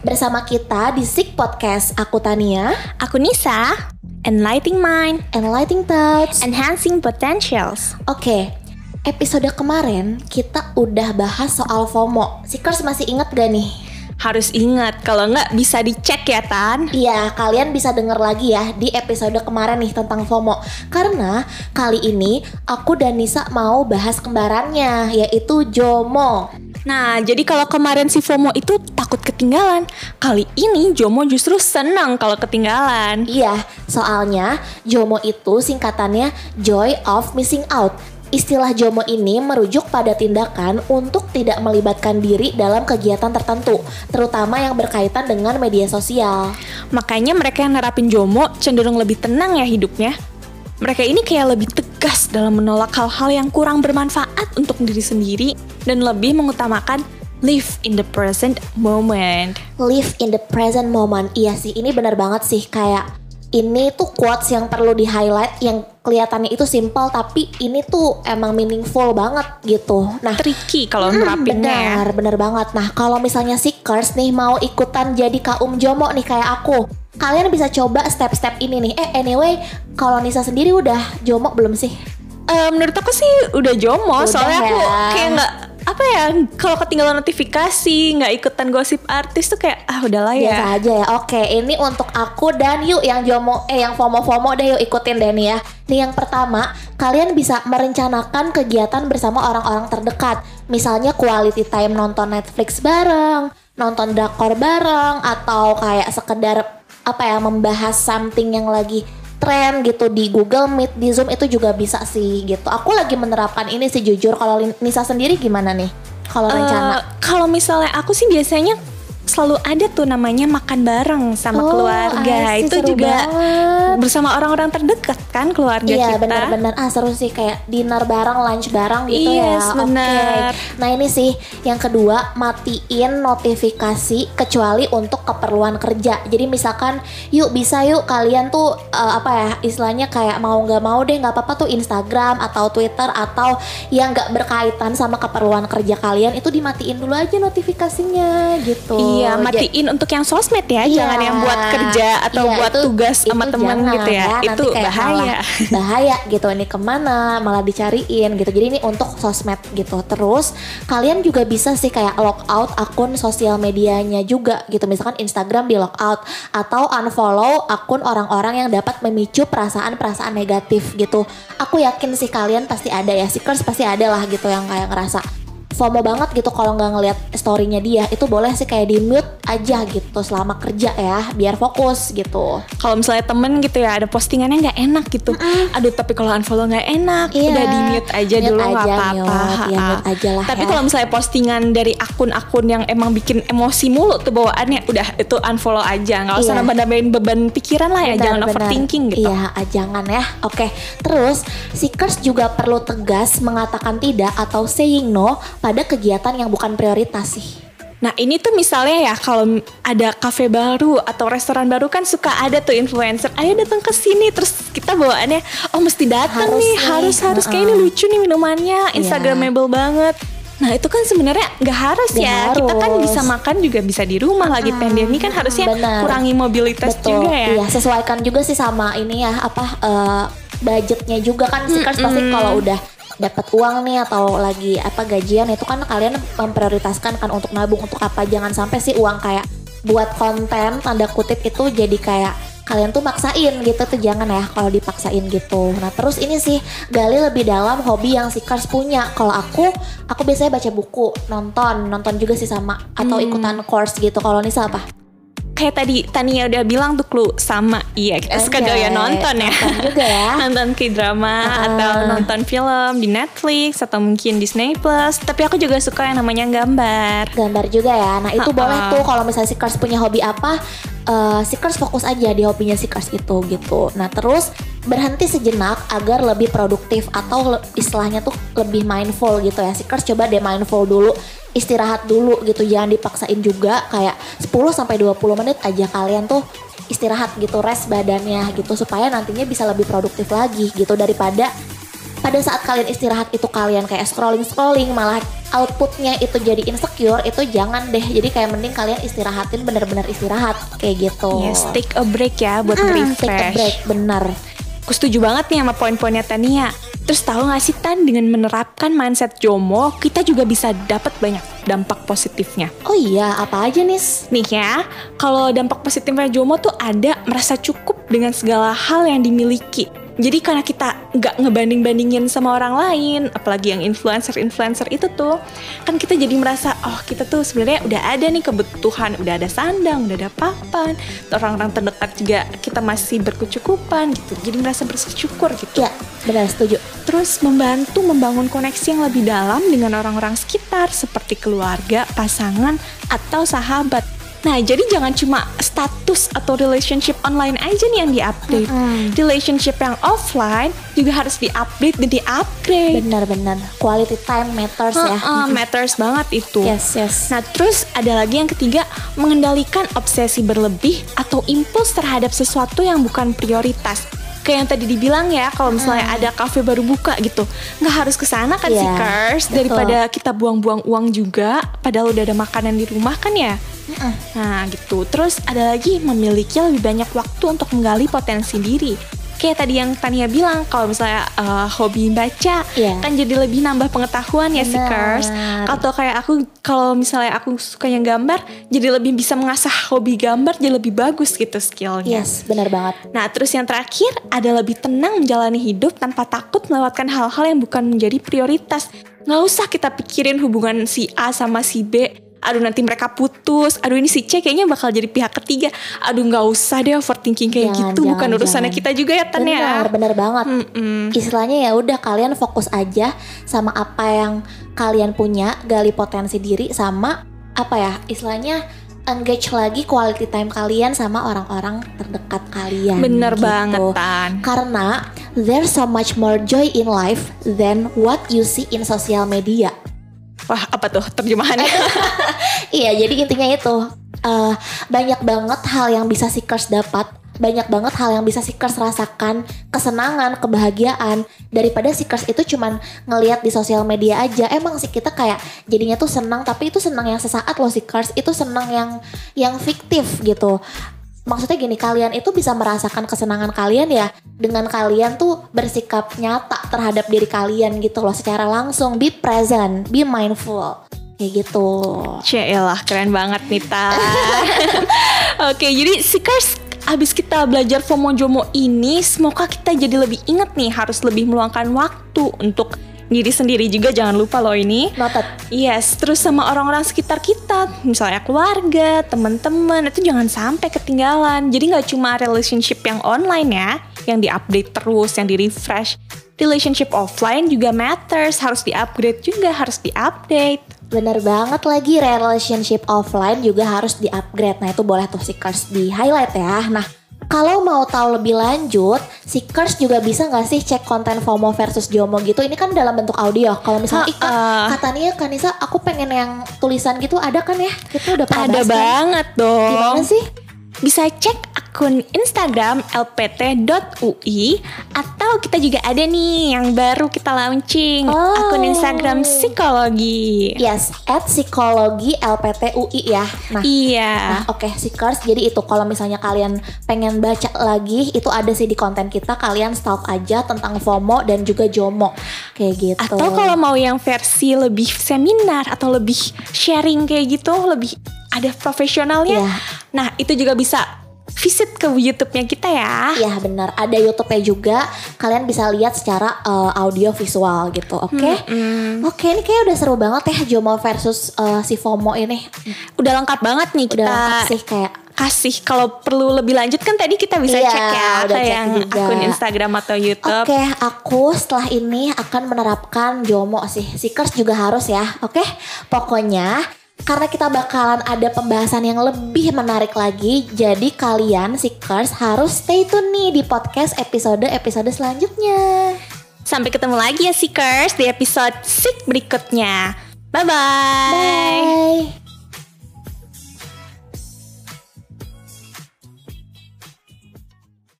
Bersama kita di Sik Podcast. Aku Tania. Aku Nisa. Enlightening Mind. Enlightening Thoughts. Enhancing Potentials. Oke Episode kemarin kita udah bahas soal FOMO. Seekers masih inget gak nih? Harus ingat kalau nggak bisa dicek ya Tan. Iya, kalian bisa denger lagi ya di episode kemarin nih tentang FOMO. Karena kali ini aku dan Nisa mau bahas kembarannya, yaitu JOMO. Nah jadi kalau kemarin si FOMO itu takut ketinggalan Kali ini Jomo justru senang kalau ketinggalan Iya, soalnya JOMO itu singkatannya Joy of Missing Out. Istilah JOMO ini merujuk pada tindakan untuk tidak melibatkan diri dalam kegiatan tertentu, terutama yang berkaitan dengan media sosial. Makanya mereka yang nerapin Jomo cenderung lebih tenang ya hidupnya mereka ini kayak lebih tegas dalam menolak hal-hal yang kurang bermanfaat untuk diri sendiri dan lebih mengutamakan live in the present moment. Live in the present moment. Iya sih, ini benar banget sih kayak ini tuh quotes yang perlu di highlight yang kelihatannya itu simple tapi ini tuh emang meaningful banget gitu. Nah, tricky kalau hmm, nerapinnya ya. benar, benar banget. Nah, kalau misalnya seekers nih mau ikutan jadi kaum jomo nih kayak aku, kalian bisa coba step-step ini nih. Eh, anyway, kalau Nisa sendiri udah jomo belum sih? Uh, menurut aku sih udah jomo, Udah soalnya aku ya. kayak nggak apa ya kalau ketinggalan notifikasi nggak ikutan gosip artis tuh kayak ah udahlah ya. Biasa aja ya. Oke, ini untuk aku dan yuk yang jomo eh yang FOMO-FOMO deh yuk ikutin deh nih ya. Nih yang pertama, kalian bisa merencanakan kegiatan bersama orang-orang terdekat. Misalnya quality time nonton Netflix bareng, nonton drakor bareng atau kayak sekedar apa ya membahas something yang lagi tren gitu di Google Meet, di Zoom itu juga bisa sih gitu. Aku lagi menerapkan ini sih jujur. Kalau Nisa sendiri gimana nih? Kalau Eh, rencana? kalau misalnya aku sih biasanya selalu ada tuh namanya makan bareng sama Oh, keluarga. I see, Itu seru juga banget. bersama orang-orang terdekat kan keluarga Iya kita. benar-benar ah seru sih kayak dinner bareng, lunch bareng gitu Yes, ya. Oke. benar. Nah ini sih yang kedua matiin notifikasi kecuali untuk keperluan kerja. Jadi misalkan yuk bisa yuk kalian tuh eh, apa ya istilahnya kayak mau nggak mau deh nggak apa-apa tuh Instagram atau Twitter atau yang nggak berkaitan sama keperluan kerja kalian itu dimatiin dulu aja notifikasinya gitu. Iya, Ja- matiin untuk yang sosmed ya, Iya. jangan yang buat kerja atau Iya, buat itu- tugas sama itu teman jangan gitu ya. nanti itu bahaya. bahaya gitu ini ke mana malah dicariin gitu jadi ini untuk sosmed gitu terus kalian juga bisa sih kayak log out akun sosial medianya juga gitu misalkan Instagram di log out atau unfollow akun orang-orang yang dapat memicu perasaan-perasaan negatif gitu aku yakin sih kalian pasti ada ya seekers pasti ada lah gitu yang kayak ngerasa FOMO banget gitu kalau nggak ngeliat storynya dia itu boleh sih kayak di mute aja gitu selama kerja ya biar fokus gitu Kalau misalnya temen gitu ya ada postingannya nggak enak gitu. Aduh, tapi kalau unfollow nggak enak, Iya. udah di mute aja Mute dulu nggak apa-apa. mute. Ya, mute aja lah Tapi ya. kalau misalnya postingan dari akun-akun yang emang bikin emosi mulu tuh bawaannya, udah itu unfollow aja, nggak usah Iya. nambah-nambahin beban pikiran lah ya, jangan Benar-benar. overthinking gitu. Iya, ah, jangan ya. Oke, terus seekers juga perlu tegas mengatakan tidak atau saying no pada kegiatan yang bukan prioritas sih. Nah ini tuh misalnya ya kalau ada kafe baru atau restoran baru kan suka ada tuh influencer, ayo datang ke sini terus kita bawaannya, oh mesti datang Harus nih, nih, harus harus kayak ini lucu nih minumannya, Iya. instagramable banget. Nah itu kan sebenarnya nggak harus Nggak ya, kita kan harus. bisa makan juga bisa di rumah lagi pandemi kan harusnya benar. kurangi mobilitas Betul. juga ya. Iya, sesuaikan juga sih sama ini ya apa eh, budgetnya juga kan seekers pasti kalau udah dapat uang nih atau lagi apa gajian itu kan kalian memprioritaskan kan untuk nabung untuk apa jangan sampai sih uang kayak buat konten tanda kutip itu jadi kayak kalian tuh maksain gitu tuh jangan ya kalau dipaksain gitu. Nah terus ini sih gali lebih dalam hobi yang seekers punya. Kalau aku aku biasanya baca buku, nonton, nonton juga sih sama atau ikutan course gitu. Kalau Nisa apa? Kayak tadi Tania udah bilang tuh Klu sama iya kita suka doyan nonton ya. nonton juga ya. nonton K-drama Ah. atau nonton film di Netflix atau mungkin Disney Plus. Tapi aku juga suka yang namanya gambar. gambar juga ya. Nah itu Ha-ha. boleh tuh kalau misalnya Seekers punya hobi apa, eh Seekers fokus aja di hobinya Seekers itu gitu. Nah terus berhenti sejenak agar lebih produktif atau le- istilahnya tuh lebih mindful gitu ya. Seekers coba deh mindful dulu, istirahat dulu gitu. Jangan dipaksain juga kayak 10 sampai 20 menit aja kalian tuh istirahat gitu, rest badannya gitu supaya nantinya bisa lebih produktif lagi gitu. Daripada pada saat kalian istirahat itu kalian kayak scrolling scrolling malah outputnya itu jadi insecure itu jangan deh. Jadi kayak mending kalian istirahatin bener-bener istirahat kayak gitu. Yes, take a break ya buat Hmm, take a break bener Aku setuju banget nih sama poin-poinnya Tania. Terus tahu gak sih Tan, dengan menerapkan mindset Jomo, kita juga bisa dapat banyak dampak positifnya. oh iya apa aja nis Nih ya, kalau dampak positifnya Jomo tuh ada merasa cukup dengan segala hal yang dimiliki. Jadi karena kita nggak ngebanding-bandingin sama orang lain, apalagi yang influencer-influencer itu tuh, kan kita jadi merasa, oh kita tuh sebenarnya udah ada nih kebutuhan, udah ada sandang, udah ada papan, orang-orang terdekat juga kita masih berkecukupan gitu. Jadi merasa bersyukur gitu. ya benar setuju Terus membantu membangun koneksi yang lebih dalam dengan orang-orang sekitar seperti keluarga, pasangan, atau sahabat. Nah, jadi jangan cuma status atau relationship online aja nih yang di-update. Mm-mm. Relationship yang offline juga harus di-update dan di-upgrade. benar-benar quality time matters ya Heeh, matters banget itu. yes yes Nah, terus ada lagi yang ketiga, mengendalikan obsesi berlebih atau impuls terhadap sesuatu yang bukan prioritas. Kayak yang tadi dibilang ya, kalau misalnya ada kafe baru buka gitu, nggak harus ke sana kan Iya, seekers betul. daripada kita buang-buang uang juga, padahal udah ada makanan di rumah kan ya. Nah gitu, terus ada lagi memiliki lebih banyak waktu untuk menggali potensi diri. Kayak tadi yang Tania bilang, kalau misalnya eh, hobi baca, Iya. kan jadi lebih nambah pengetahuan ya seekers. Atau kayak aku, kalau misalnya aku sukanya gambar, jadi lebih bisa mengasah hobi gambar, jadi lebih bagus gitu skillnya. yes benar banget Nah, terus yang terakhir ada lebih tenang menjalani hidup tanpa takut melewatkan hal-hal yang bukan menjadi prioritas. Nggak usah kita pikirin hubungan si A sama si B. Aduh nanti mereka putus. Aduh ini si C kayaknya bakal jadi pihak ketiga. Aduh nggak usah deh overthinking kayak Jangan, gitu. bukan jangan, urusannya jangan. kita juga ya Tan ya. benar benar banget Mm-mm. istilahnya ya udah kalian fokus aja sama apa yang kalian punya gali potensi diri sama apa ya istilahnya engage lagi quality time kalian sama orang-orang terdekat kalian Bener gitu. banget Tan. karena there's so much more joy in life than what you see in social media Wah apa tuh terjemahannya? Iya, jadi intinya itu eh, banyak banget hal yang bisa seekers dapat, banyak banget hal yang bisa seekers rasakan, kesenangan, kebahagiaan daripada seekers itu cuman ngelihat di sosial media aja. Emang sih kita kayak jadinya tuh senang, tapi itu senang yang sesaat loh seekers, itu senang yang yang fiktif gitu. Maksudnya gini, kalian itu bisa merasakan kesenangan kalian ya dengan kalian tuh bersikap nyata terhadap diri kalian gitu loh secara langsung. Be present, be mindful. Kayak gitu. Cielah keren banget nih Tan. Oke jadi Seekers Abis kita belajar FOMO JOMO ini Semoga kita jadi lebih inget nih Harus lebih meluangkan waktu untuk diri sendiri juga Jangan lupa loh ini Noted. Yes, terus sama orang-orang sekitar kita, misalnya keluarga, teman-teman, itu jangan sampai ketinggalan. Jadi nggak cuma relationship yang online ya, yang diupdate terus, yang di refresh. Relationship offline juga matters, harus di-upgrade juga, harus di-update. Bener banget lagi relationship offline juga harus di-upgrade. Nah itu boleh tuh Seekers di highlight ya. Nah kalau mau tahu lebih lanjut, Seekers juga bisa nggak sih cek konten FOMO versus JOMO gitu? Ini kan dalam bentuk audio. Kalau misalnya, "Ih, Kak, Ha-ha. katanya Kanisa, aku pengen yang tulisan gitu ada kan ya? Kita udah pernah Ada bahas kan? banget dong. Gimana sih? Bisa cek akun Instagram lpt.ui atau kita juga ada nih yang baru kita launching Oh. akun Instagram psikologi. Yes, at psikologi LPT UI ya. Nah, Iya. Nah, oke Seekers. Jadi itu kalau misalnya kalian pengen baca lagi, itu ada sih di konten kita. Kalian stalk aja tentang FOMO dan juga JOMO. Kayak gitu. Atau kalau mau yang versi lebih seminar atau lebih sharing kayak gitu, lebih ada profesionalnya. Iya. Nah, itu juga bisa visit ke YouTube-nya kita ya. Ya benar, ada YouTube-nya juga. Kalian bisa lihat secara uh, audio visual gitu, oke? Hmm, Oke, ini kayak udah seru banget ya JOMO versus uh, si FOMO ini. Udah lengkap banget nih Udah kita lengkap sih kayak kasih kalau perlu lebih lanjut kan tadi kita bisa Iya, cek ya udah ke cek yang juga. akun Instagram atau YouTube. Oke, aku setelah ini akan menerapkan JOMO sih. Seekers juga harus ya. Oke. Pokoknya karena kita bakalan ada pembahasan yang lebih menarik lagi, jadi kalian Seekers harus stay tune nih di podcast episode-episode selanjutnya. Sampai ketemu lagi ya Seekers di episode Sik berikutnya. Bye-bye. Bye.